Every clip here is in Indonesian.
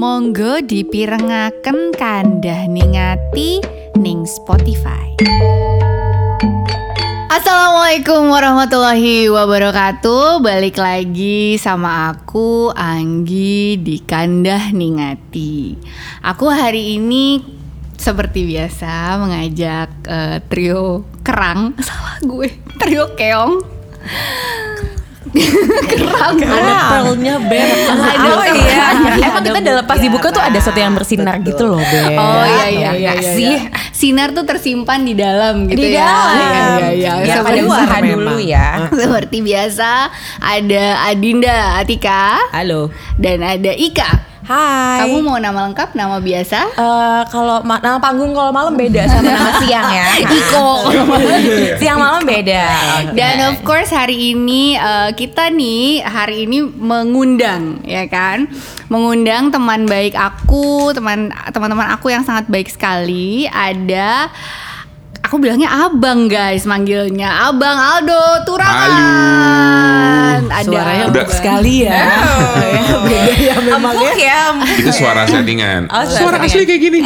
Monggo dipirengaken kandah ningati ning Spotify. Assalamualaikum warahmatullahi wabarakatuh. Balik lagi sama aku Anggi di Kandah Ningati Aku hari ini seperti biasa mengajak eh, trio kerang. Salah gue, trio keong kerang. Ada pearlnya Beb Aduh, Oh iya. Emang kita dalam pas dibuka tuh ada sesuatu yang bersinar gitu loh Beb. Oh iya iya iya, iya, sih iya. Sinar tuh tersimpan di dalam gitu Di ya. dalam. Iya iya iya. Ya pada usaha dulu ya. Seperti biasa ada Adinda Atika Halo. dan ada Ika. Hai Kamu mau nama lengkap, nama biasa? Eh, kalau ma- nama panggung kalau malam beda sama nama siang ya. Iko. siang malam beda. Dan of course hari ini eh, kita nih hari ini mengundang ya kan, mengundang teman baik aku, teman teman-teman aku yang sangat baik sekali. Ada aku bilangnya abang guys, manggilnya abang Aldo Turaman. Ada Suaranya empuk sekali ya. Ya, Beda ya memang Empuk ya. ya. Itu suara settingan. Oh, suara asli kayak gini.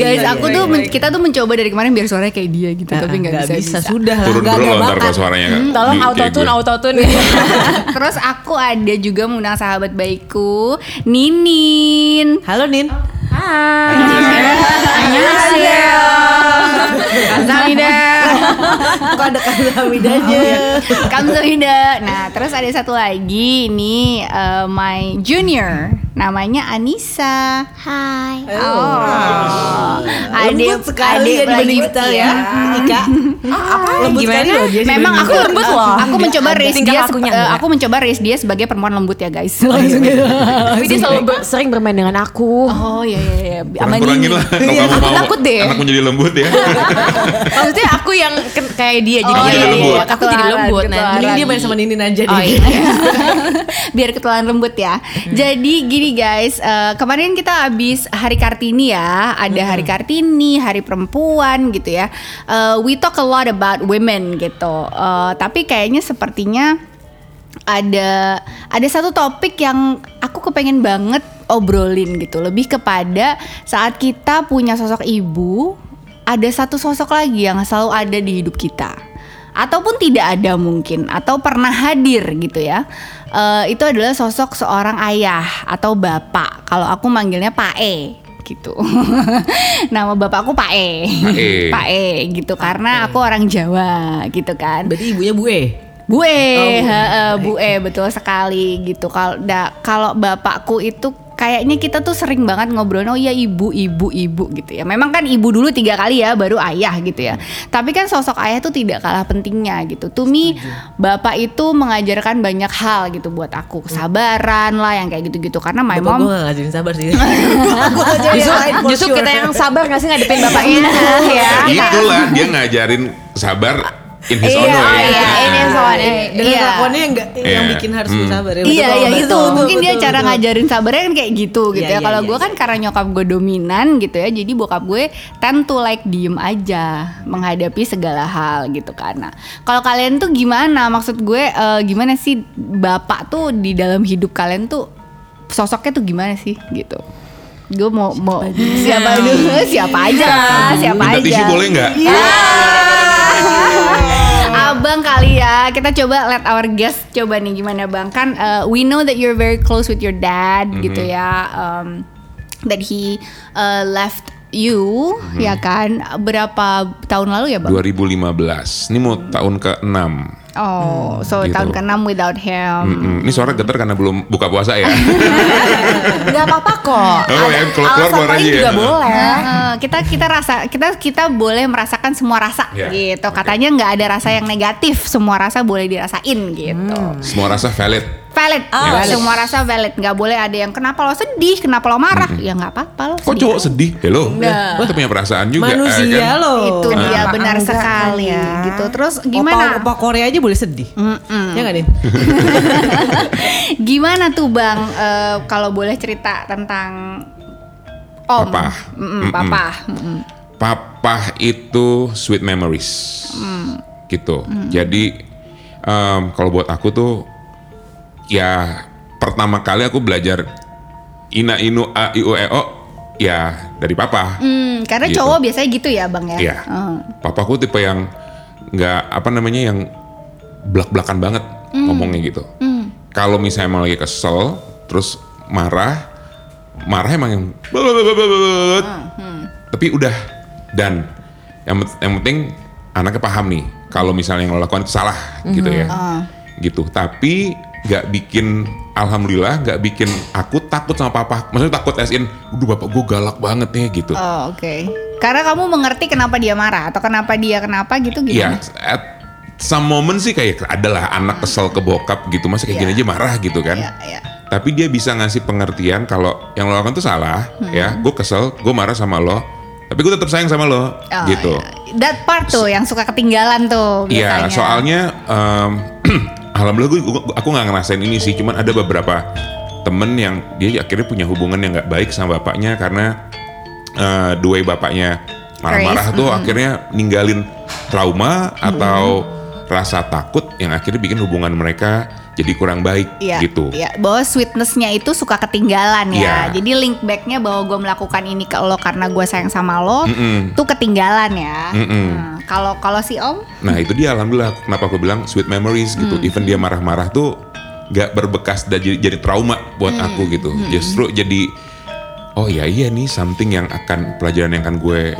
Guys, aku tuh kita tuh mencoba dari kemarin biar suaranya kayak dia gitu, tapi nggak bisa. bisa, sudah lah. Turun dulu ntar kalau suaranya. Hmm, Tolong autotune, gue. autotune. Terus aku ada juga mengundang sahabat baikku, Ninin. Halo Nin. Annyeonghaseyo. Kamsahamnida. Kok ada kamsahamnidanya? Kamsahamnida. Nah, terus ada satu lagi ini eh, my junior. Namanya Anissa. Hai. Oh. Lembut sekali ya dibanding kita ya. Ika. Lembut Gimana? sekali loh dia Memang aku lembut loh. Aku mencoba raise dia eh, aku mencoba raise dia sebagai perempuan lembut ya, guys. Tapi dia selalu ber- sering bermain dengan aku. Oh iya iya iya. Kurang-kurangin lah kalau Iya, kamu aku mau takut deh. anakmu jadi lembut ya. Maksudnya aku yang kayak dia jadi Oh, dia iya, lembut. iya, Aku jadi lembut. Nah. Mending dia main sama Ninin aja Oh iya. Biar ketularan lembut ya. Jadi gini guys, eh, kemarin kita habis Hari Kartini ya, ada Hari Kartini, Hari Perempuan gitu ya. Eh, we talk a lot about women gitu. Eh, tapi kayaknya sepertinya ada ada satu topik yang aku kepengen banget obrolin gitu. Lebih kepada saat kita punya sosok ibu, ada satu sosok lagi yang selalu ada di hidup kita. Ataupun tidak ada mungkin atau pernah hadir gitu ya. Eh, itu adalah sosok seorang ayah atau bapak. Kalau aku manggilnya Pak E gitu. Nama bapakku Pak E. Pak E. E gitu. Karena aku orang Jawa gitu kan. Berarti ibunya Bu E. Bu E, Oh, heeh, Bu E betul sekali gitu. Kalau kalau bapakku itu kayaknya kita tuh sering banget ngobrol oh iya ibu ibu ibu gitu ya. Memang kan ibu dulu tiga kali ya baru ayah gitu ya. Tapi kan sosok ayah tuh tidak kalah pentingnya gitu. To me bapak itu mengajarkan banyak hal gitu buat aku. Kesabaran lah yang kayak gitu-gitu karena my Bapak mom gue gak ngajarin sabar sih. Justru, justru kita yang sabar gak sih ngadepin bapaknya ya. Itulah dia ngajarin sabar in his own Iya, way. iya, Nah, ini soalnya Dengan iya. kelakuannya yang, gak, yang Iya. bikin harus Hmm. bersabar ya. Iya iya betul, itu betul, mungkin dia betul, cara betul. ngajarin sabarnya kan kayak gitu gitu Iya, ya. iya, Kalau iya, gue iya. kan karena nyokap gue dominan gitu ya, jadi bokap gue tend to like diem aja menghadapi segala hal gitu kan. Nah, kalau kalian tuh gimana? Maksud gue eh, gimana sih bapak tuh di dalam hidup kalian tuh sosoknya tuh gimana sih gitu? Gue mau mau siapa dulu? Siapa aja? Siapa Minta aja? tisu boleh nggak? Abang kali ya, kita coba let our guest coba nih gimana bang kan uh, we know that you're very close with your dad gitu ya, um, that he uh, left you ya kan berapa tahun lalu ya bang? 2015. Ini mau tahun ke-6. Oh, so gitu. tahun ke-6 without him. Mm-mm. Ini suara getar karena belum buka puasa ya. Gak apa-apa kok. Oh, ya, Ada- keluar- keluar keluar lain aja ya. juga boleh. Heeh, kita kita rasa kita kita boleh merasakan semua rasa Ya, gitu. Katanya nggak ada rasa yang negatif, semua rasa boleh dirasain gitu. Semua rasa valid. Valid, Ah, Ya, semua rasa valid. Nggak boleh ada yang kenapa lo sedih, kenapa lo marah, ya nggak apa-apa lo. Kok cowok sedih? Hello. Nah. Kita punya perasaan juga. Manusia eh, kan? loh. Itu dia Kenapa benar enggak sekali ya? gitu. Terus gimana? Opa, opa Korea aja boleh sedih. Ya gak Din? Gimana tuh bang? eh, kalau boleh cerita tentang Om, Papa. Mm-mm, Mm-mm. papa. Mm-mm. Papa itu sweet memories. Gitu. Jadi em, kalau buat aku tuh ya pertama kali aku belajar ina inu a i u e o ya dari papa. Hmm, karena Gitu. cowok biasanya gitu ya bang ya. Iya. Oh. Papaku tipe yang nggak apa namanya yang belak-belakan banget Hmm. ngomongnya gitu. Kalau misalnya emang lagi kesel, terus marah, marah emang yang Hmm, tapi udah dan yang, yang penting anaknya paham nih kalau misalnya yang lo lakukan itu salah gitu ya, Ah. gitu. Tapi nggak bikin alhamdulillah nggak bikin aku takut sama papa. Maksudnya takut as in, udah bapak gue galak banget nih gitu. Oh, oke. Karena kamu mengerti kenapa dia marah atau kenapa dia kenapa gitu Iya, gimana? at some moment sih kayak adalah anak kesel ke bokap gitu, masa kayak gini Iya. aja marah gitu kan. Iya, iya. Tapi dia bisa ngasih pengertian kalau yang lo lakukan tuh salah, Hmm. ya. Gue kesel, gue marah sama lo, tapi gue tetap sayang sama lo, Oh, gitu. iya. That part tuh yang suka ketinggalan tuh Iya, biasanya. soalnya em, alhamdulillah gue aku nggak ngerasain ini sih, cuman ada beberapa temen yang dia akhirnya punya hubungan yang nggak baik sama bapaknya karena the way bapaknya marah-marah tuh akhirnya ninggalin trauma atau rasa takut yang akhirnya bikin hubungan mereka jadi kurang baik Iya, gitu. Iya, bahwa sweetnessnya itu suka ketinggalan ya. Iya. Jadi link backnya bahwa gue melakukan ini ke lo karena gue sayang sama lo, Mm-mm. tuh ketinggalan ya. Nah, Kalau kalau si Om, Nah itu dia alhamdulillah kenapa aku bilang sweet memories gitu. Even dia marah-marah tuh gak berbekas dan jadi, jadi trauma buat aku gitu. Justru jadi oh iya iya nih something yang akan pelajaran yang akan gue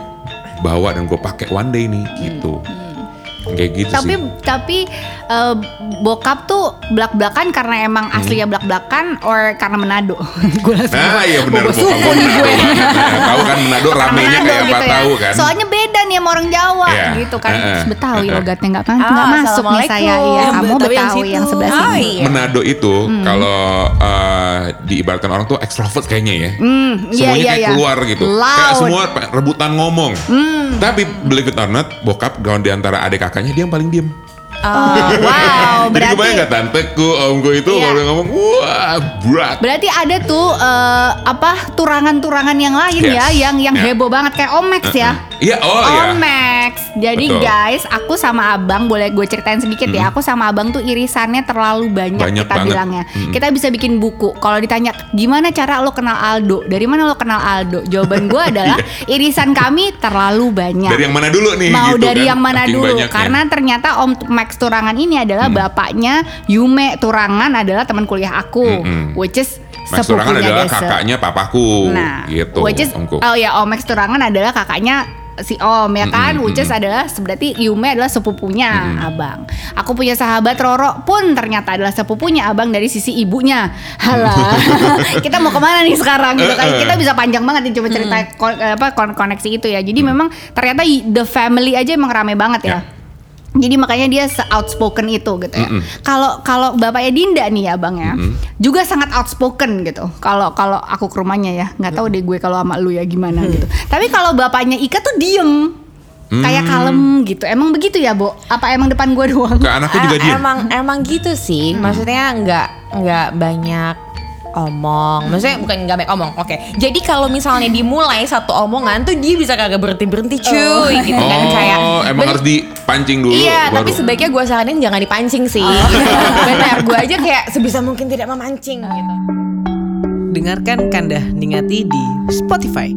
bawa dan gue pakai one day nih gitu. Kayak gitu tapi sih. tapi eh, bokap tuh belak-belakan karena emang Hmm. aslinya belak-belakan or karena Manado. gue langsung Nah iya benar bokap gue nih Manado. Nah, tahu kan Manado ramenya kayak apa gitu ya. tahu kan. Soalnya beda nih sama orang Jawa Iya. gitu kan. Eh. Terus Betawi Eh, eh. logatnya nggak kan nggak masuk nih saya iya. Kamu Betawi yang Betawi yang, sebelah Oh, sini. iya. Manado itu kalau eh, diibaratkan orang tuh extrovert kayaknya ya. Hmm, iya, Semuanya iya, kayak iya. keluar gitu. Kayak Loud. Hmm. semua rebutan ngomong. Tapi believe it or not, bokap gaun di antara adik kakaknya dia yang paling diem. Oh, wow, Jadi berarti kebayang gak tanteku, omku itu Iya. kalau ngomong, wah berat. Berarti ada tuh eh, apa turangan-turangan yang lain Yes. ya yang yang Ya. heboh banget kayak Omex ya. Iya, oh iya. Omex. Jadi Betul. guys, aku sama Abang boleh gue ceritain sedikit ya. Aku sama Abang tuh irisannya terlalu banyak, Banyak kita banget. bilangnya. Mm. Kita bisa bikin buku. Kalau ditanya gimana cara lo kenal Aldo? Dari mana lo kenal Aldo? Jawaban gue adalah irisan kami terlalu banyak. Iya. Dari yang mana dulu nih? Mau gitu dari kan? yang mana Saking dulu? banyaknya. Karena ternyata Om Max Turangan ini adalah bapaknya Yume Turangan adalah teman kuliah aku, Mm-mm. which is Mas Turangan adalah Desa. kakaknya papaku. Nah, gitu. which is omku. oh ya Om Max Turangan adalah kakaknya si Om ya kan, Mm-mm, which is adalah berarti Yume adalah sepupunya Abang. Aku punya sahabat Roro pun ternyata adalah sepupunya Abang dari sisi ibunya. Halah, kita mau ke mana nih sekarang? Gitu kan? Kita bisa panjang banget nih coba cerita kon- apa kon- koneksi itu ya. Jadi memang ternyata the family aja emang rame banget ya. Ya. Jadi makanya dia se outspoken itu gitu ya. Kalau kalau bapaknya Dinda nih ya bang ya, juga sangat outspoken gitu. Kalau kalau aku ke rumahnya ya, nggak tahu deh gue kalau sama lu ya gimana gitu. Tapi kalau bapaknya Ika tuh diem, kayak kalem gitu. Emang begitu ya, Bo? Apa emang depan gue doang? Ke anakku juga Eh, dia. Emang emang gitu sih. Maksudnya nggak nggak banyak omong. Maksudnya bukan nggak banyak omong. Oke. Jadi kalau misalnya dimulai satu omongan tuh dia bisa kagak berhenti berhenti cuy gitu kan oh, kayak emang ben- harus dipancing dulu. Iya, baru. tapi sebaiknya gue saranin jangan dipancing sih. Benar, gue aja kayak sebisa mungkin tidak memancing gitu. Dengarkan Kandah Ningati di Spotify.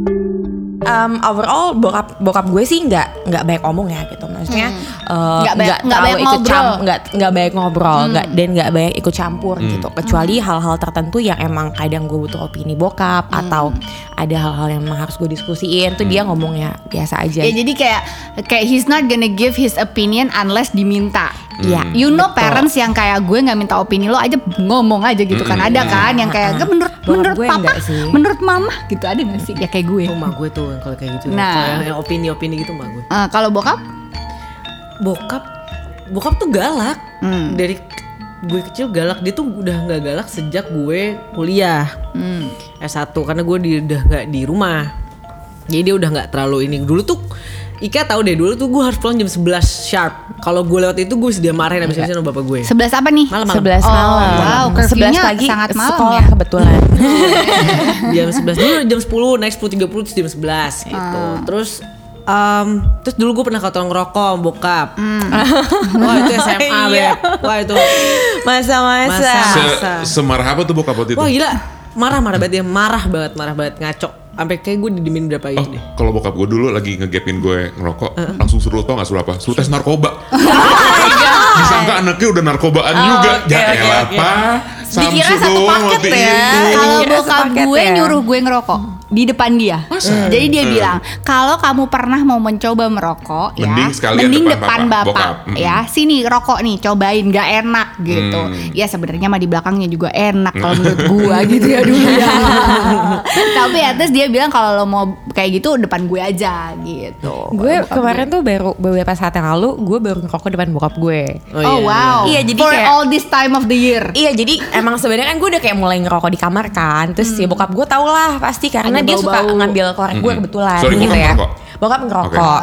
Um, overall bokap bokap gue sih nggak nggak banyak omong ya gitu. Maksudnya Nggak banyak- nggak terlalu banyak ikut ngobrol. nggak nggak banyak ngobrol nggak dan nggak banyak ikut campur gitu. Kecuali hal-hal tertentu yang emang kadang gue butuh opini bokap atau ada hal-hal yang emang harus gue diskusiin tuh dia ngomongnya biasa aja. Ya jadi kayak kayak he's not gonna give his opinion unless diminta. Iya, You know betul. parents yang kayak gue nggak minta opini lo aja ngomong aja gitu kan ada kan yang kayak "Gak, menurut Bokap menurut gue papa, menurut mama gitu ada gak sih ya kayak gue. Rumah gue tuh kalau kayak gitu. Nah. Kalau yang- opini-opini gitu mah gue. Eh, kalau bokap Bokap bokap tuh galak. Hmm. Dari gue kecil galak dia tuh udah nggak galak sejak gue kuliah Hmm. S1 karena gue di, udah nggak di rumah jadi dia udah nggak terlalu ini dulu tuh Ika tahu deh dulu tuh gue harus pulang jam 11 sharp kalau gue lewat itu gue dia marahin abis habisan sama bapak gue sebelas apa nih? Malam, malam. 11 Oh, malam. wow, 11 curfew-nya pagi sangat malam sekolah ya. kebetulan. jam 11 dulu jam 10 naik 10.30 terus jam 11 gitu terus em, terus dulu gue pernah ketemu ngerokok sama bokap wah itu SMA beb wah itu Masa-masa. Masa. Se Masa. semarah apa tuh bokap waktu itu? wah gila marah-marah banget dia marah banget marah banget ngaco sampai kayak gue didimin berapa Oh, ini deh kalau bokap gue dulu lagi ngegapin gue ngerokok, langsung suruh tau gak suruh apa? Suruh tes narkoba. Disangka anaknya udah narkobaan Oh, juga. oke, ya oke, elah, oke. apa? Dikira satu doang paket waktu ya. itu. Kalau bokap gue ya. nyuruh gue ngerokok di depan dia. Jadi dia bilang, "Kalau kamu pernah mau mencoba merokok ya, Mending sekalian mending depan depan, bapak, bapak, bokap. Mm. ya. Sini rokok nih, cobain gak enak gitu." Mm. Ya sebenarnya mah di belakangnya juga enak kalau menurut gua gitu ya dulu ya. Tapi at least dia bilang kalau lo mau kayak gitu depan gue aja gitu. Gue kemarin tuh baru beberapa saat yang lalu gue baru ngerokok depan bokap gue. Oh, wow. Iya, jadi for kayak- all this time of the year. Iya jadi emang sebenarnya kan gue udah kayak mulai ngerokok di kamar kan Terus ya bokap gue tau lah pasti karena Ada dia suka ngambil korek gue kebetulan Sorry, gitu bokap ya ngerokok? Bokap ngerokok.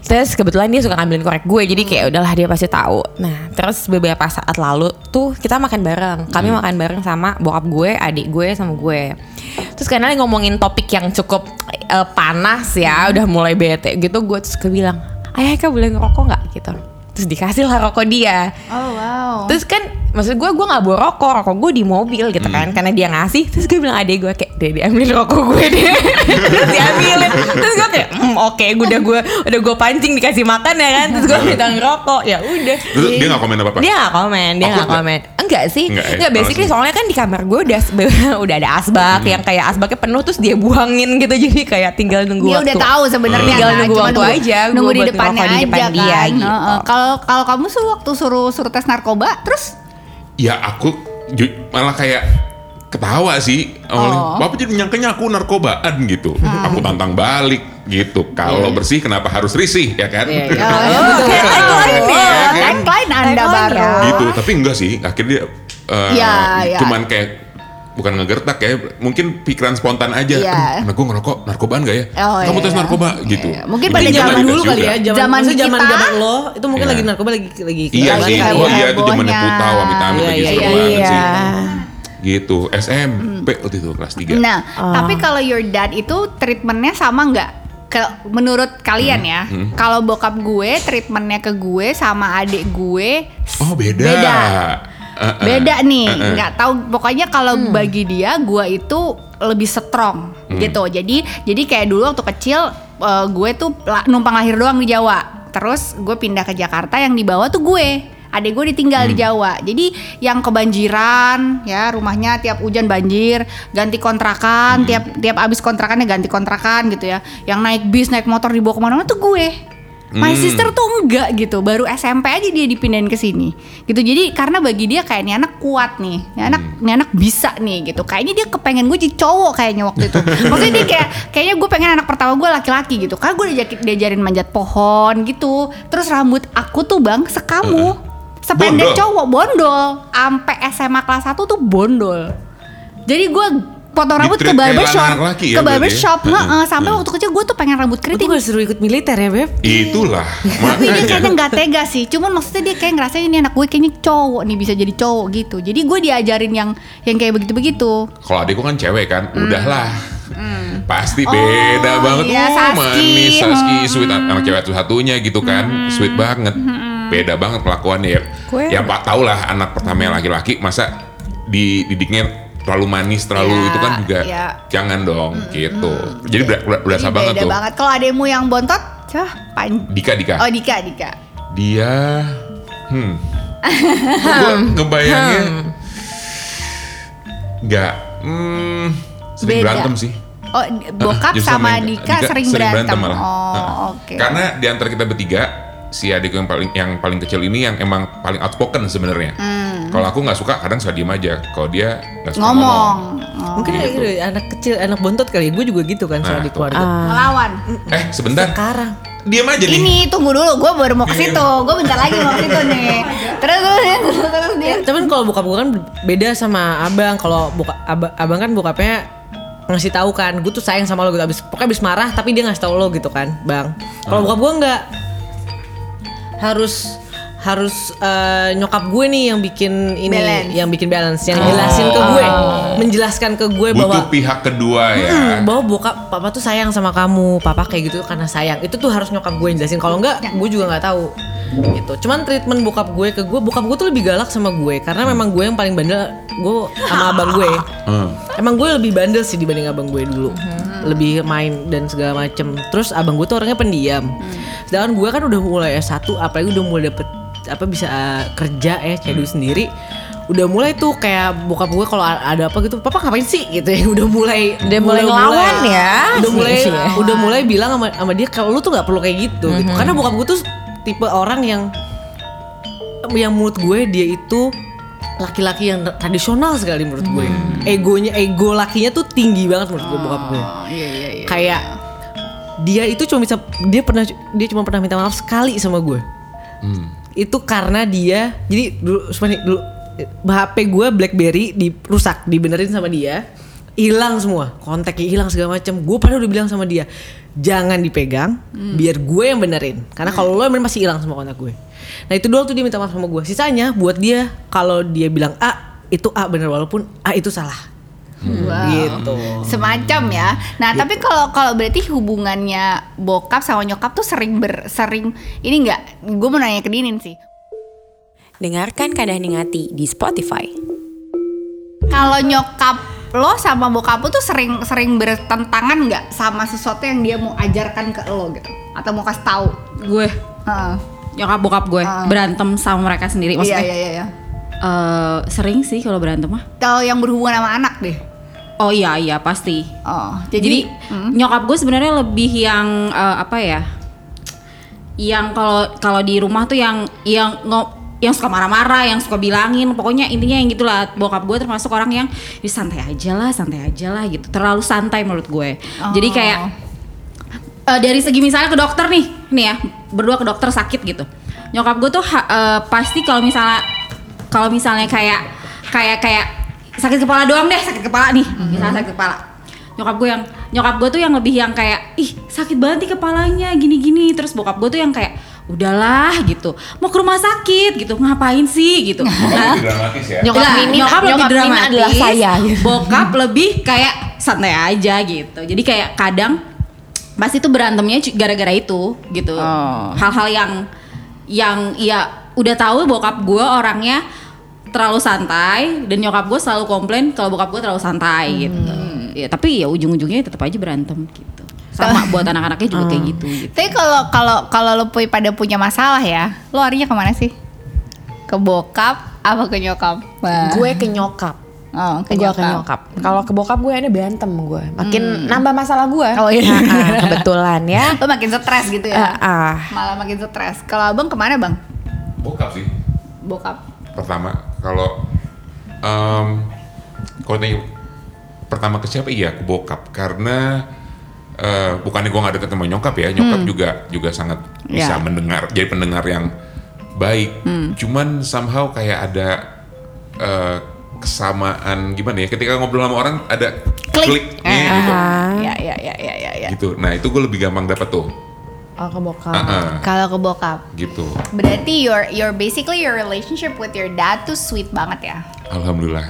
Terus kebetulan dia suka ngambilin korek gue Jadi kayak udahlah dia pasti tahu. Nah terus beberapa saat lalu tuh kita makan bareng. Kami makan bareng sama bokap gue, adik gue sama gue. Terus karena lagi ngomongin topik yang cukup eh, panas ya Udah mulai bete gitu Gue terus gue bilang Ayah Eka boleh ngerokok gak gitu. Terus dikasih lah rokok dia. Oh wow. Terus kan maksud gue gue nggak bawa rokok, rokok gue di mobil gitu kan, karena dia ngasih. Terus gue bilang adek gue kayak, deh diambilin rokok gue deh, terus diambilin. Terus gue kayak, "Hmm, oke, gue udah gue udah gue pancing dikasih makan ya kan, terus gue minta ngerokok, ya udah. Terus dia gak komen apa-apa? Dia gak komen, dia nggak? komen. Enggak sih, Enggak enggak, ya? basically Oh, soalnya kan di kamar gue udah udah ada asbak yang kayak asbaknya penuh terus dia buangin gitu, jadi kayak tinggal nunggu Dia waktu. udah tahu sebenarnya Tinggal kan, nunggu waktu nunggu- aja, nunggu gua di depannya ngerokok di depan aja dia kan. gitu. Kalau kalau kamu tuh waktu suruh suruh tes narkoba, terus Ya aku malah kayak ketawa sih awalnya. Oh. Bapak jadi nyangkanya aku narkobaan gitu. Ah. Aku tantang balik gitu. Kalau bersih kenapa harus risih ya kan? Iya, iya. Oh, kayak tagline ya, Iya kan? tagline Anda baru. gitu. Tapi enggak sih. Akhirnya dia eh, Iya, iya. cuman kayak bukan ngegertak ya, mungkin pikiran spontan aja. "Aduh, Anak gue ngerokok, narkobaan gak ya? Oh, Kamu iya, tes iya. narkoba gitu. Iya. Mungkin Itu pada zaman dulu kali ya zaman Zaman zaman kita- zaman lo itu mungkin Iya. lagi narkoba lagi lagi Iya Lagi sih, kayak oh iya itu zamannya heboh-hebohnya. puta, amit-amit Iya, lagi iya, seru iya, banget Iya. sih. Gitu, SMP waktu itu kelas 3. Nah, tapi kalau your dad itu treatmentnya sama nggak? Ke, menurut kalian Hmm, ya, kalau bokap gue treatmentnya ke gue sama adik gue Oh beda. Beda. Uh, uh. beda nih, Uh, uh. nggak tahu pokoknya kalau bagi dia gue itu lebih strong Hmm. gitu. Jadi jadi kayak dulu waktu kecil eh, gue tuh la- numpang lahir doang di Jawa. Terus gue pindah ke Jakarta yang dibawa tuh gue. Adik gue ditinggal Hmm. di Jawa. Jadi yang kebanjiran ya rumahnya tiap hujan banjir, ganti kontrakan, Hmm. tiap tiap abis kontrakannya ganti kontrakan gitu ya. Yang naik bis, naik motor dibawa ke mana-mana tuh gue. My Hmm. sister tuh enggak gitu, baru SMP aja dia dipindahin ke sini. Gitu. Jadi karena bagi dia kayak ini anak kuat nih. Ini anak Hmm. ini anak bisa nih gitu. Kayaknya dia kepengen gue jadi cowok kayaknya waktu itu. Maksudnya dia kayak kayaknya gue pengen anak pertama gue laki-laki gitu. Karena gue diajarin manjat pohon gitu. Terus rambut aku tuh Bang sekamu. Sependek Bondol? cowok bondol. Sampai SMA kelas 1 tuh bondol. Jadi gue potong rambut ke barbershop, laki ya ke ya? barbershop, Heeh, heeh. sampai heeh. waktu kecil gue tuh pengen rambut keriting. gak disuruh ikut militer ya beb Itulah Tapi dia kayaknya nggak tega sih. Cuman maksudnya dia kayak ngerasain ini anak gue kayaknya cowok nih bisa jadi cowok gitu. Jadi gue diajarin yang yang kayak begitu-begitu. Kalau adikku kan cewek kan, udahlah. Pasti Oh, beda banget. iya, oh, Saski. manis Saski, Hmm. sweet anak cewek satu-satunya gitu kan, sweet banget. Beda banget kelakuannya ya. Gue- Ya Pak tau lah anak pertama yang laki-laki masa dididiknya terlalu manis, terlalu Iya, itu kan juga iya. jangan dong gitu. Jadi ber- ber- berasa Jadi banget beda tuh. banget. Kalau ademu yang bontot, cah, pan. Dika Dika. Oh Dika, Dika. Dia hmm. gue ngebayangnya nggak hmm, sering Beda. berantem sih. Oh, bokap Justru sama main- Dika, sering, berantem. malah. Oh, Heeh. oke. Karena di antara kita bertiga si adikku yang paling yang paling kecil ini yang emang paling outspoken sebenarnya. Kalau aku nggak suka kadang suka diem aja. Kalau dia nggak suka ngomong. Hmm. Ngomong. Oh. Mungkin Gitu. gitu. anak kecil, anak bontot kali. Gue juga gitu kan soal Nah, di tuh. keluarga. Ngelawan. Eh sebentar, Sekarang. diem aja nih. Ini tunggu dulu, gue baru mau ke situ. Gue bentar lagi mau ke situ nih. Terus terus terus dia. Cuman kalau bokap gue kan beda sama abang. Kalau buka aba- abang kan bokapnya ngasih tahu kan, gue tuh sayang sama lo gitu. Abis, pokoknya abis marah tapi dia ngasih tahu lo gitu kan, bang. Kalau bokap gue nggak harus harus eh, nyokap gue nih yang bikin ini Balance. yang bikin balance yang jelasin ke gue menjelaskan ke gue Butuh bahwa pihak kedua ya. Hmm, bahwa bokap papa tuh sayang sama kamu papa kayak gitu karena sayang. Itu tuh harus nyokap gue yang jelasin. Kalau enggak gue juga nggak tahu gitu. Cuman treatment bokap gue ke gue bokap gue tuh lebih galak sama gue karena memang gue yang paling bandel gue sama abang gue. Hmm. emang gue lebih bandel sih dibanding abang gue dulu. Lebih main dan segala macem. Terus abang gue tuh orangnya pendiam. Sedangkan gue kan udah mulai S1 apalagi udah mulai dapet apa bisa uh, kerja ya cari duit sendiri udah mulai tuh kayak bokap gue kalau ada apa gitu papa ngapain sih gitu ya udah mulai Udah mulai ngelawan ya. udah mulai Iya. udah mulai bilang sama, sama dia kalau lu tuh nggak perlu kayak gitu gitu karena bokap gue tuh tipe orang yang yang menurut gue dia itu laki-laki yang tradisional sekali menurut gue egonya ego lakinya tuh tinggi banget menurut gue bokap gue Oh, iya iya iya. kayak dia itu cuma bisa dia pernah dia cuma pernah minta maaf sekali sama gue Hmm. Itu karena dia jadi dulu sebenarnya dulu HP gue BlackBerry dirusak dibenerin sama dia hilang semua. Kontaknya hilang segala macam gue padahal udah bilang sama dia jangan dipegang biar gue yang benerin. Karena kalau lo yang bener pasti hilang semua kontak gue. Nah itu doang tuh dia minta maaf sama gue sisanya buat dia kalau dia bilang A itu A bener walaupun A itu salah Wow. gitu Semacam ya. Nah, tapi kalau kalau berarti hubungannya bokap sama nyokap tuh sering ber sering ini enggak gue mau nanya ke Dinin sih. Dengarkan Kadang Hati di Spotify. Kalau nyokap lo sama bokap lo tuh sering sering bertentangan nggak sama sesuatu yang dia mau ajarkan ke lo gitu atau mau kasih tahu? gue Heeh. nyokap bokap gue Ah. berantem sama mereka sendiri maksudnya iya iya. iya. eh, sering sih kalau berantem mah Kalau yang berhubungan sama anak deh. Oh iya iya pasti Oh, jadi, jadi, nyokap gue sebenarnya lebih yang eh, apa ya yang kalau kalau di rumah tuh yang yang ngo- yang suka marah-marah, yang suka bilangin, pokoknya intinya yang gitulah. Bokap gue termasuk orang yang "Ih, santai aja lah, santai aja lah gitu. Terlalu santai menurut gue. Jadi kayak eh, dari segi misalnya ke dokter nih, nih ya, berdua ke dokter sakit gitu. Nyokap gue tuh ha- eh, pasti kalau misalnya kalau misalnya kayak kayak kayak sakit kepala doang deh, sakit kepala nih, misalnya sakit kepala. Nyokap gue yang nyokap gue tuh yang lebih yang kayak ih sakit banget nih kepalanya gini-gini terus bokap gue tuh yang kayak udahlah gitu mau ke rumah sakit gitu ngapain sih gitu nah, Lebih dramatis ya. Nyokap Mimin- nyokap lebih nyokap Mimin dramatis, adalah saya, gitu. Bokap lebih kayak santai aja gitu. Jadi kayak kadang pasti tuh berantemnya gara-gara itu gitu. Oh. Hal-hal yang yang ya udah tahu bokap gue orangnya terlalu santai dan nyokap gue selalu komplain kalau bokap gue terlalu santai gitu. Ya tapi ya ujung-ujungnya tetap aja berantem gitu. Sama buat anak-anaknya juga kayak gitu. gitu. Tapi kalau kalau kalau lo pu- pada punya masalah ya, lo larinya ke mana sih? Ke bokap apa ke nyokap? Gue ke nyokap oh, ke gue ke nyokap kalau ke bokap gue ini berantem gue makin nambah masalah gue Oh, iya. Ah, ah, kebetulan ya Lo makin stres gitu Ah, ya? ah. Malah makin stres. Kalau abang ke mana bang? Bokap sih. Bokap. Pertama kalau em kalau tanya pertama ke siapa iya ke bokap karena eh bukannya gue nggak deket sama nyokap ya nyokap juga juga sangat bisa Ya. mendengar jadi pendengar yang baik cuman somehow kayak ada eh, kesamaan gimana ya ketika ngobrol sama orang ada Klik. kliknya gitu Ya ya ya ya ya. ya. gitu nah itu gue lebih gampang dapat tuh oh ke bokap Ah, ah, Kalau ke bokap, gitu berarti your your basically your relationship with your dad tuh sweet banget ya? alhamdulillah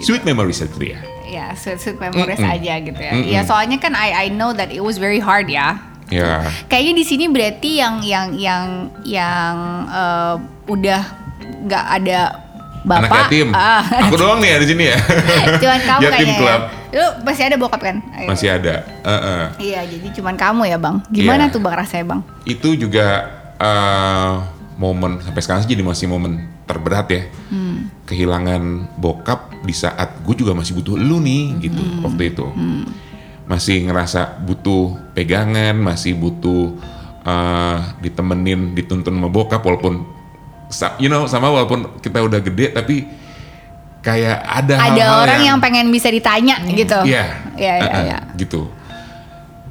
sweet memories itu ya Ya, sweet sweet memories Mm-mm. aja gitu ya. Mm-mm. Ya soalnya kan I I know that it was very hard ya. ya Kayaknya di sini berarti yang yang yang yang eh, udah nggak ada bapak. anak yatim Ah, aku doang nih ya di sini ya cuman kamu yatim kayaknya. club Ya. Lu masih ada bokap kan? Ayo. masih ada Heeh. Iya, jadi cuman kamu ya bang. Gimana Iya. tuh bang rasanya bang? itu juga eh, momen sampai sekarang sih jadi masih momen terberat ya kehilangan bokap di saat gue juga masih butuh lu nih gitu waktu itu masih ngerasa butuh pegangan masih butuh eh, ditemenin dituntun sama bokap walaupun you know sama walaupun kita udah gede tapi kayak ada Ada hal-hal orang yang, pengen bisa ditanya gitu. Iya. Iya iya Uh-uh, iya. Gitu.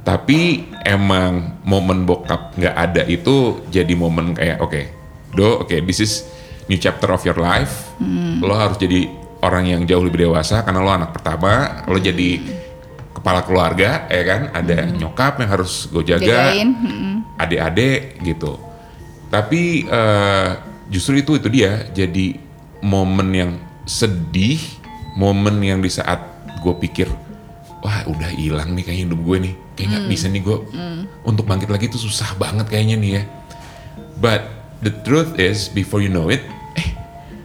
Tapi emang momen bokap nggak ada itu jadi momen kayak oke, do, oke, this is new chapter of your life. Hmm. Lo harus jadi orang yang jauh lebih dewasa karena lo anak pertama. Lo jadi kepala keluarga, ya kan? Ada nyokap yang harus gue jaga, Hmm. Adik-adik gitu. Tapi eh, justru itu itu dia jadi momen yang sedih, momen yang di saat gue pikir wah udah hilang nih kayaknya hidup gue nih, kayak nggak bisa nih gue untuk bangkit lagi itu susah banget kayaknya nih ya. But the truth is before you know it, eh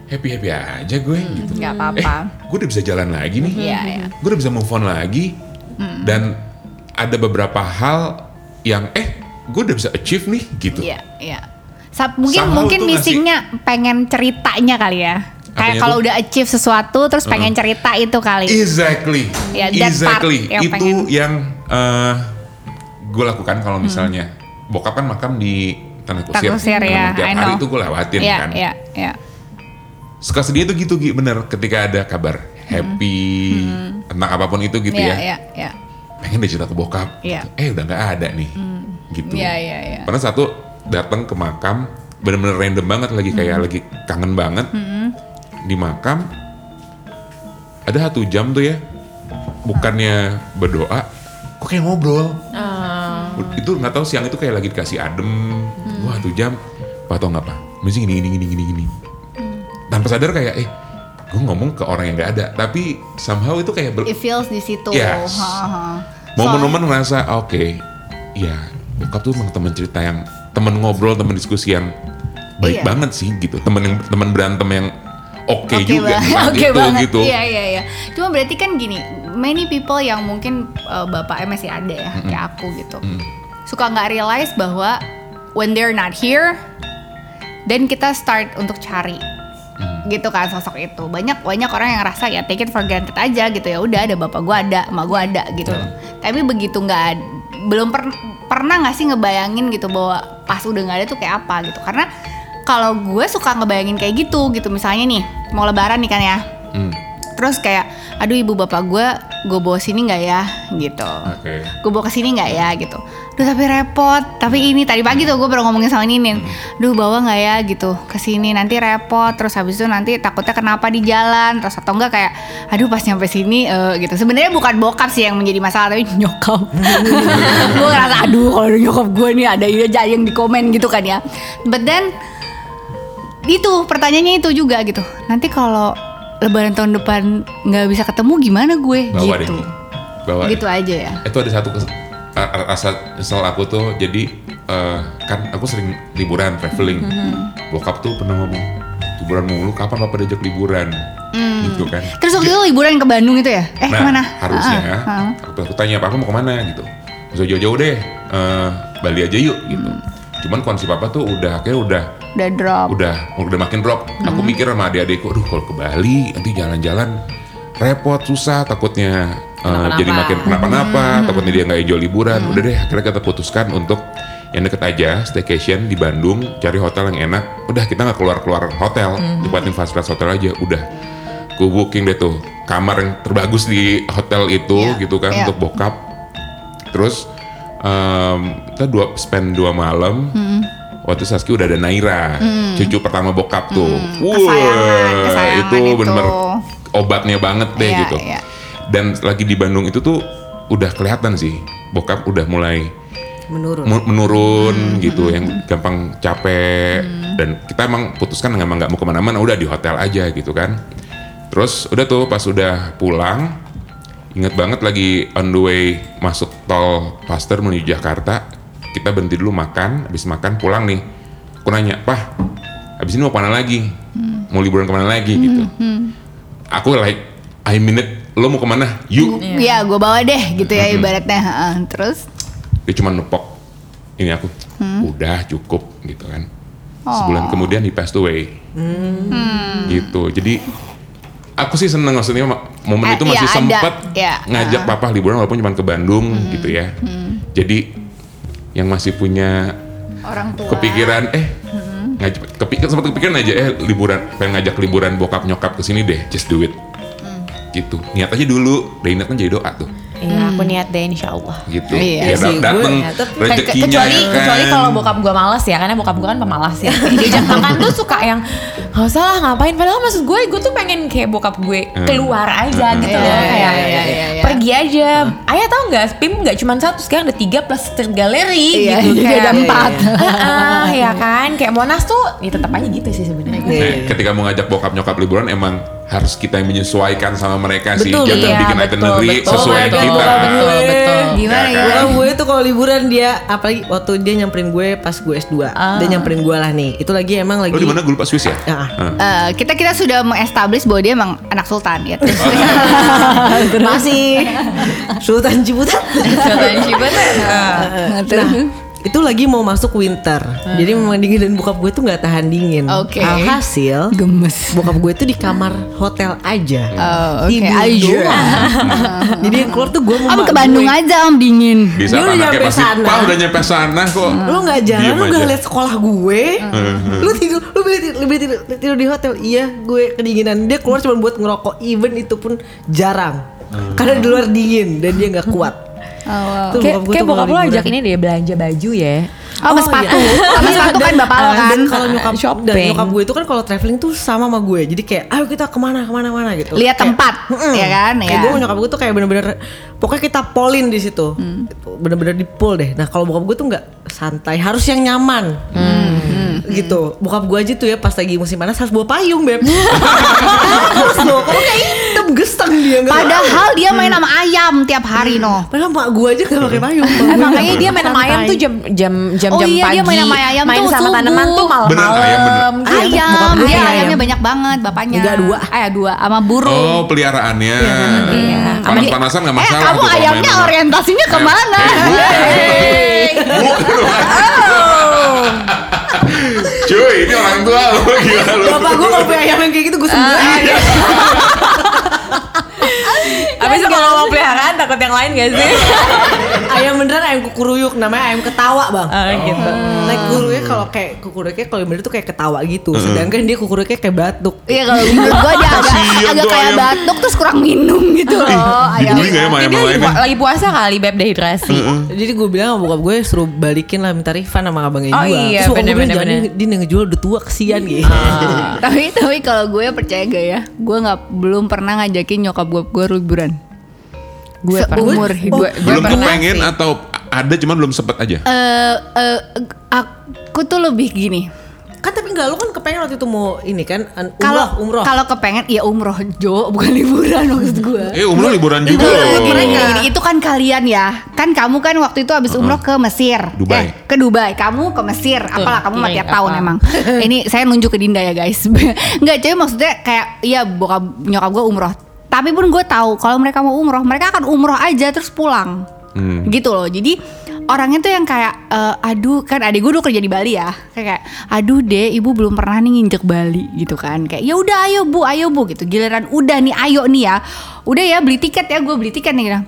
happy happy aja gue gitu. nggak Eh, apa-apa gue udah bisa jalan lagi nih. Iya, iya. Gue udah bisa move on lagi. Dan ada beberapa hal yang eh gue udah bisa achieve nih gitu. Iya, iya. Sa- mungkin Somehow mungkin tuh ngasih- missingnya pengen ceritanya kali ya. Kayak kalau udah achieve sesuatu terus pengen cerita itu kali. Exactly. Ya, part exactly. yang itu pengen. yang gue lakukan kalau misalnya bokap kan makam di tanah kusir. Tanah Kusir, ya, Tiap I hari know. itu gue lewatin Iya, kan. iya, iya. Suka sedih tuh gitu Gi, bener ketika ada kabar happy tentang apa pun itu gitu Iya, ya. iya, iya. Pengen deh cerita ke bokap. Iya. Eh udah nggak ada nih. Gitu. Iya, iya, iya. Pernah satu datang ke makam bener-bener random banget lagi kayak lagi kangen banget di makam ada satu jam tuh ya bukannya berdoa kok kayak ngobrol. Itu nggak tahu siang itu kayak lagi dikasih adem. Wah satu jam. Apa tau nggak pak? Mesti gini gini gini gini gini. Tanpa sadar kayak eh gue ngomong ke orang yang nggak ada. Tapi somehow itu kayak ber- It feels di situ. Yes. Momen-momen ngerasa oke ya bokap tuh emang temen cerita yang temen ngobrol temen diskusi yang baik Iya. banget sih gitu. Temen yang temen berantem yang oke Oke juga banget, saat oke itu banget. gitu. Iya iya iya. Cuma berarti kan gini, many people yang mungkin uh, bapaknya masih ada ya, kayak aku gitu, suka nggak realize bahwa when they're not here, then kita start untuk cari gitu kan sosok itu. Banyak banyak orang yang ngerasa ya take it for granted aja gitu ya. Udah ada bapak gua ada emak gua ada gitu. Tapi begitu nggak belum per- pernah nggak sih ngebayangin gitu bahwa pas udah nggak ada tuh kayak apa gitu. Karena kalau gue suka ngebayangin kayak gitu gitu. Misalnya nih mau lebaran nih kan ya. Hmm, terus kayak aduh ibu bapak gue gue bawa sini nggak ya? Gitu. Oke. Gue bawa ke sini nggak ya? Gitu. Duh tapi repot. Tapi ini tadi pagi tuh gue baru ngomongin sama Ninin. Duh bawa nggak ya? Gitu. Ke sini nanti repot. Terus habis itu nanti takutnya kenapa di jalan. Terus atau enggak kayak aduh pas nyampe sini eh, gitu. Sebenarnya bukan bokap sih yang menjadi masalah tapi nyokap. Gue ngerasa aduh kalau nyokap gue nih ada ide aja yang di komen gitu kan ya. But then itu pertanyaannya itu juga gitu. Nanti kalau lebaran tahun depan nggak bisa ketemu gimana gue? Bawa gitu. deh. Bawa gitu deh. aja ya. Itu ada satu rasa kesel aku tuh jadi eh, kan aku sering liburan traveling. Mm-hmm. bokap tuh pernah ngomong liburan mulu kapan papa diajak liburan? Gitu kan. Terus waktu itu liburan ke Bandung itu ya? Eh nah, ke mana? harusnya. Ah, ah, ah. aku, aku tanya papa mau ke mana? Gitu. Usah jauh-jauh deh eh, Bali aja yuk gitu. Hmm. Cuman kondisi papa tuh udah akhirnya udah Udah drop. udah udah makin drop. Aku Hmm. mikir sama adik-adikku aduh kalau ke Bali nanti jalan-jalan repot susah takutnya eh, jadi makin kenapa-napa takutnya dia nggak enjoy liburan. Hmm. udah deh akhirnya kita putuskan untuk yang deket aja staycation di Bandung cari hotel yang enak. Udah kita nggak keluar-keluar hotel dibuatin fast class hotel aja udah. Ku booking deh tuh kamar yang terbagus di hotel itu Iya, gitu kan iya. untuk bokap. Terus em, kita dua spend dua malam. Hmm. waktu Saski udah ada Naira cucu pertama bokap tuh. Hmm, kesayangan, kesayangan itu itu. bener obatnya banget deh Iya, gitu. iya. dan lagi di Bandung itu tuh udah kelihatan sih bokap udah mulai menurun. mu- menurun Hmm, gitu yang gampang capek. Dan kita emang putuskan emang nggak mau ke mana-mana udah di hotel aja gitu kan. Terus udah tuh pas udah pulang inget banget lagi on the way masuk tol Paster menuju Jakarta kita berhenti dulu makan habis makan pulang nih. Aku nanya pah habis ini mau ke mana lagi? Mau liburan ke mana lagi? Gitu. Aku like I mean it lo mau ke mana? Yuk. Iya, gue bawa deh gitu ya ibaratnya. Heeh. Terus? Dia cuma nepok. Ini aku udah cukup gitu kan. Sebulan kemudian he passed away. Gitu. Jadi aku sih seneng maksudnya ma- momen Eh, itu masih iya, ada. sempet Iya. ngajak papa liburan walaupun cuma ke Bandung gitu ya. Jadi yang masih punya orang tua. kepikiran eh ngajak kepikir sempat kepikiran aja eh liburan pengen ngajak liburan bokap nyokap ke sini deh just do it. Gitu. Niat aja dulu niat kan jadi doa tuh Iya, aku niat deh insya Allah. gitu. Iya ya sih, dat- dateng gue- tapi- rezekinya kecuali kan. kecuali kalau bokap gue malas ya karena bokap gue kan pemalas ya diajak makan tuh suka yang nggak usah lah ngapain padahal maksud gue gue tuh pengen kayak bokap gue keluar aja gitu loh Iya, kayak iya, iya, iya, iya. pergi aja ayah tahu nggak Pim nggak cuma satu sekarang ada tiga plus galeri Iya, gitu jadi ada empat. Ah, ya kan kayak Monas tuh ya tetap aja gitu sih sebenarnya Nah, ketika mau ngajak bokap nyokap liburan emang harus kita yang menyesuaikan sama mereka sih. Betul, Jangan Iya, bikin betul, itinerary betul, sesuai betul, kita. Betul betul Gimana Ya ya? kan? Bokap gue tuh kalau liburan dia apalagi waktu dia nyamperin gue pas gue S2. Dia nyamperin gue lah nih. Itu lagi emang lagi Lo di mana gue lupa Swiss ya? Ya. Ah. Eh, kita kita sudah mengestablish bahwa dia emang anak sultan ya. terus. Masih Sultan Ciputat. Sultan Cibutet. Nah, Nah, itu lagi mau masuk winter. Jadi memang dingin dan bokap gue tuh nggak tahan dingin. Oke. Alhasil gemes. bokap gue tuh di kamar hotel aja. Oh, oke, Tidur aja. Jadi yang keluar tuh gue mau Om ke Bandung aja om dingin. Di saat Dia udah nyampe pasti, sana. Pak udah nyampe sana kok. Lu nggak jalan, Diem lu nggak lihat sekolah gue. lu tidur, lu beli tidur, lu beli tidur, tidur di hotel. Iya, gue kedinginan. Dia keluar cuma buat ngerokok. Even itu pun jarang. Karena di luar dingin dan dia nggak kuat. Tuh, Kayak gue kayak bokap lo ajak ini deh belanja baju ya. Oh, sama sepatu. Sama Iya, sepatu kan bapak lo ah, kan. Dan kalau nyokap Shopping. dan nyokap gue itu kan kalau traveling tuh sama sama gue. Jadi kayak ayo kita ke mana ke mana mana gitu. Lihat Kayak- tempat, Mm-mm. ya kan? Kayak Ya. gue nyokap gue tuh kayak bener-bener pokoknya kita polin di situ. Hmm. Bener-bener di pool deh. Nah kalau bokap gue tuh nggak santai, harus yang nyaman. Hmm. Gitu. Bokap gue aja tuh ya pas lagi musim panas harus bawa payung beb. harus loh. Kalau kayak hitam gesteng dia nggak Padahal dia main sama ayam tiap hari no. Padahal mak gue aja gak pakai payung. Eh, makanya dia main sama ayam tuh jam jam jam Oh jam iya, pagi. dia main sama ayam main tuh sama subuh. tanaman tuh malam-malam. bener. Ayam, dia punya ayamnya ayam. banyak banget bapaknya. Enggak, dua. Eh dua, sama burung. Oh peliharaannya. Iya. Panas-panasan nggak eh masalah. kamu tuh kalau ayamnya orientasinya ke mana? Hey, Cuy, ini orang tua lo gila lo. Bapak gue kalau punya ayam yang kayak gitu gue Ah, sembunyi. iya. Habis itu kalau mau peliharaan takut yang lain gak sih? ayam beneran ayam kukuruyuk namanya ayam ketawa bang. Ah, gitu. Like kukuruyuknya kalau kayak kukuruyuknya kalau yang bener tuh kayak ketawa gitu. Sedangkan dia kukuruyuknya kayak batuk. Iya kalau menurut gue dia agak, agak kayak ayam. batuk terus kurang minum gitu loh. ayam. Dibeli nggak ya sama ayam Dia yang lagi, puasa kali beb dehidrasi. Jadi gue bilang sama bokap gue suruh balikin lah minta refund sama abangnya Oh juga. iya, Terus gue bener, bener, bener. dia dia ngejual udah tua kesian gitu. tapi tapi kalau gue percaya gak ya, gue nggak belum pernah ngajakin nyokap gue gue liburan. Gue Seumur hidup. gue- gue Belum kepengen sih. atau ada cuman belum sempet aja. Eh eh, aku tuh lebih gini. kan tapi enggak lu kan kepengen waktu itu mau ini kan an- Kalau umroh kalau kepengen ya umroh Jo, bukan liburan maksud gue. Eh umroh liburan juga Liburan, loh. gini, gini, gini, itu kan kalian ya. Kan kamu kan waktu itu habis umroh ke Mesir. Dubai. Eh, ke Dubai. Kamu ke Mesir. Apalah kamu mah Iya, tiap apa. tahun emang. Ini saya nunjuk ke Dinda ya guys. Enggak, jadi maksudnya kayak iya bokap nyokap gue umroh. Tapi pun gue tahu kalau mereka mau umroh, mereka akan umroh aja terus pulang. Hmm. Gitu loh. Jadi orangnya tuh yang kayak eh, aduh kan adik gue dulu kerja di Bali ya kayak, kayak aduh deh ibu belum pernah nih nginjek Bali gitu kan kayak ya udah ayo bu ayo bu gitu giliran udah nih ayo nih ya udah ya beli tiket ya gue beli tiket nih gitu.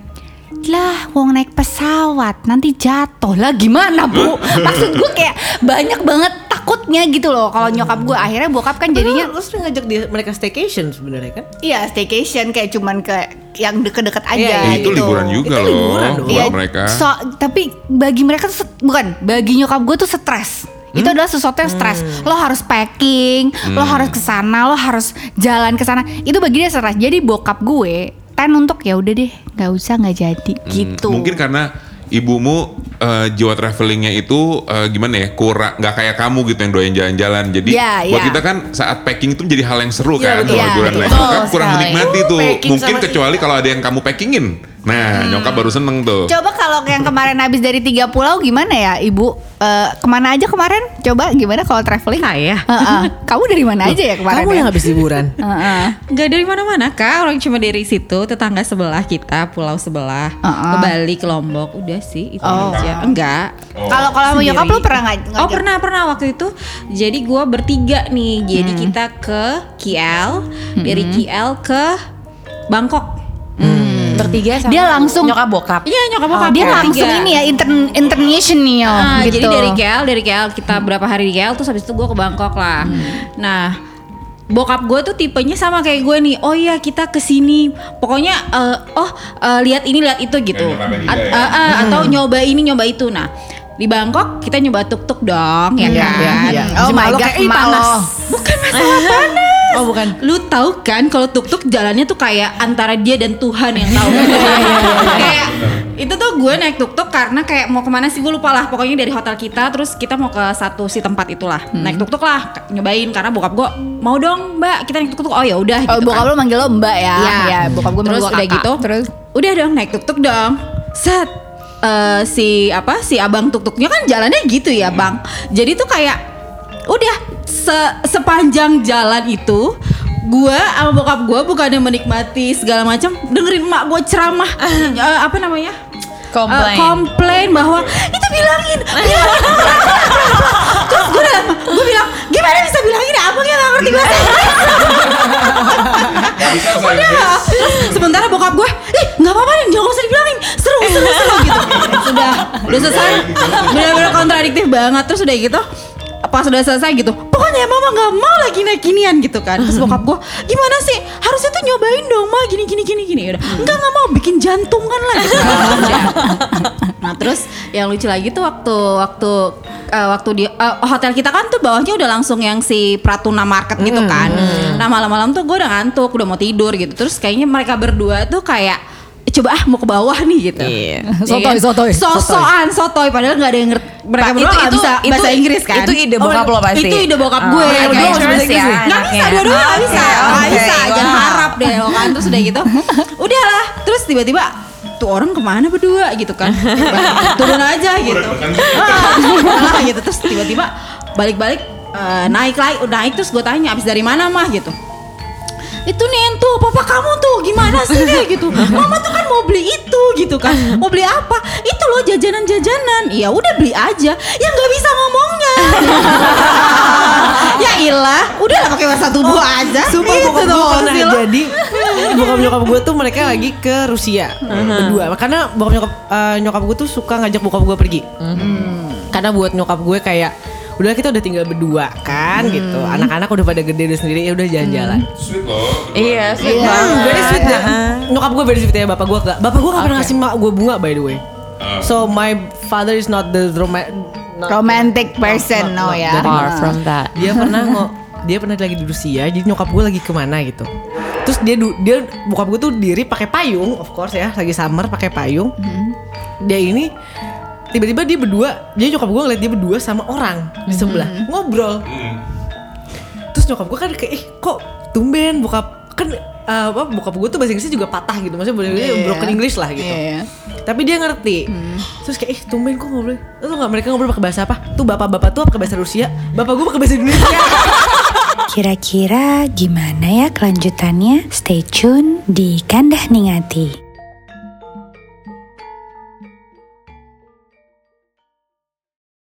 lah wong naik pesawat nanti jatuh lah gimana bu maksud gue kayak banyak banget takutnya gitu loh kalau nyokap gue akhirnya bokap kan jadinya lu sering ngajak dia mereka staycation sebenarnya kan? iya staycation kayak cuman ke yang deket-deket aja Iya, Eh, itu gitu. liburan juga Itu loh liburan buat Iya, mereka. so- tapi bagi mereka tuh bukan bagi nyokap gue tuh stres. Hmm? Itu adalah sesuatu yang stres. Lo harus packing, lo harus ke sana, lo harus jalan ke sana. Itu bagi dia stres. Jadi bokap gue ten untuk ya udah deh, nggak usah nggak jadi gitu. Hmm, Mungkin karena ibumu eh, jiwa travelingnya itu eh, gimana ya kurang nggak kayak kamu gitu yang doyan jalan-jalan. Jadi Iya, buat iya. kita kan saat packing itu menjadi hal yang seru Iya, kan betul. kalau Iya, liburan betul. Betul kurang sekali. menikmati tuh. Mungkin kecuali kalau ada yang kamu packingin. Nah nyokap baru seneng tuh. Coba kalau yang kemarin habis dari tiga pulau gimana ya ibu? Eh, ke mana aja kemarin? Coba gimana kalau traveling? Saya? Heeh. Kamu dari mana aja ya kemarin? Kamu ya? yang habis liburan. Heeh. Nggak dari mana-mana kak, orang cuma dari situ tetangga sebelah kita, pulau sebelah, Uh-uh. ke Bali, ke Lombok, udah sih itu Oh. aja. Enggak. Kalau kalau sama Sendiri. nyokap lo pernah nggak? Oh pernah pernah waktu itu. Jadi gua bertiga nih. Jadi kita ke KL, dari KL ke Bangkok. Bertiga sama Dia langsung- nyokap bokap. Iya nyokap bokap. dia bertiga. langsung ini ya intern international Ah, gitu. Jadi dari KL, dari KL kita berapa hari di KL terus habis itu gue ke Bangkok lah. Nah, bokap gue tuh tipenya sama kayak gue nih. Oh iya kita ke sini. Pokoknya eh, oh eh, lihat ini lihat itu gitu. Juga At- ya? eh, eh, Atau nyoba ini nyoba itu. Nah di Bangkok kita nyoba tuk tuk dong ya Iya, kan. iya, iya. Oh Si my god, kayak, "Ih, emak panas." Bukan masalah panas. Oh bukan. Lu tahu kan kalau tuk tuk jalannya tuh kayak antara dia dan Tuhan yang tahu. kayak itu tuh gue naik tuk tuk karena kayak mau ke mana sih gue lupa lah. Pokoknya dari hotel kita terus kita mau ke satu si tempat itulah. Naik tuk tuk lah nyobain karena bokap gue mau dong mbak kita naik tuk tuk. Oh ya udah. Oh, gitu bokap kan. lo manggil lo mbak ya? Iya. Ya, bokap gue terus udah gitu. Terus udah dong naik tuk tuk dong. Set eh, si apa si abang tuk tuknya kan jalannya gitu ya bang. Jadi tuh kayak udah se- sepanjang jalan itu gua sama bokap gua bukannya menikmati segala macam dengerin emak gua ceramah eh, apa namanya Komplain. Eh, komplain bahwa itu bilangin bilangin terus gue gue bilang gimana bisa bilangin abang yang gak ngerti bahasa Udah. Terus sementara bokap gue, ih nggak apa-apa nih, jangan usah dibilangin, seru seru seru gitu. Sudah, udah selesai, benar-benar kontradiktif banget. Terus udah gitu, pas udah selesai gitu, pokoknya mama nggak mau lagi naik ginian gitu kan. Terus bokap gue, gimana sih? Harusnya tuh nyobain dong, ma gini gini gini gini. Udah, enggak nggak mau bikin jantungan lah. Gitu. Nah terus yang lucu lagi tuh waktu waktu eh, waktu di eh, hotel kita kan tuh bawahnya udah langsung yang si Pratuna Market gitu kan. Nah malam-malam tuh gue udah ngantuk, udah mau tidur gitu. Terus kayaknya mereka berdua tuh kayak "Eh, coba ah mau ke bawah nih gitu. Iya. Ya Sotoy, kan? sotoy, Sosokan sotoy padahal nggak ada yang ngerti. Mereka berdua nggak itu- bisa itu- bahasa Inggris kan. itu ide bokap lo pasti. Itu ide bokap Oh, gue. oke, kayak terus gitu. ya, Nggak bisa, dua-dua nggak bisa, oke, bisa. Jangan paham. harap deh lo kan. Terus udah gitu, udahlah. Terus tiba-tiba tuh orang ke mana berdua gitu kan turun aja gitu Ah, lah gitu terus tiba-tiba balik-balik eh, naik lagi naik terus gue tanya abis dari mana mah gitu itu nih tuh papa kamu tuh gimana sih kayak gitu. Mama tuh kan mau beli itu gitu kan. Mau beli apa? Itu loh jajanan-jajanan. Ya udah beli aja. Ya nggak bisa ngomongnya. Ya ilah udah lah pakai bahasa tubuh aja. Sumpah Gitu bokap gue pernah jadi Bokap nyokap gue tuh mereka lagi ke Rusia Berdua. Karena bokap nyokap eh, nyokap gue tuh suka ngajak bokap gue pergi. Karena buat nyokap gue kayak Udah kita udah tinggal berdua kan gitu. Anak-anak udah pada gede udah sendiri ya udah jalan-jalan. Sweet loh. Iya, sweet Hmm, banget. very sweet dah. Nyokap gue very sweet ya bapak gue gak Bapak gue gak pernah ngasih mak gue bunga by the way. So my father is not the roma- not- romantic person, no, ya. that Far from that. dia pernah ngo dia pernah lagi di Rusia jadi nyokap gue lagi ke mana gitu. Terus dia dia bokap gue tuh diri pakai payung of course ya lagi summer pakai payung. Dia ini tiba-tiba dia berdua dia nyokap gue ngeliat dia berdua sama orang di sebelah ngobrol. Terus nyokap gue kan kayak ih kok tumben bokap? Kan eh, apa bokap gue tuh bahasa Inggrisnya juga patah gitu maksudnya bahasa Inggrisnya Iya. broken English lah gitu. Iya. tapi dia ngerti. Terus kayak ih tumben kok ngobrol lu tau gak mereka ngobrol pakai bahasa apa? Tuh bapak-bapak tuh pakai bahasa Rusia bapak gue pakai bahasa Indonesia Kira-kira gimana ya kelanjutannya? Stay tune di Kandah Ningati.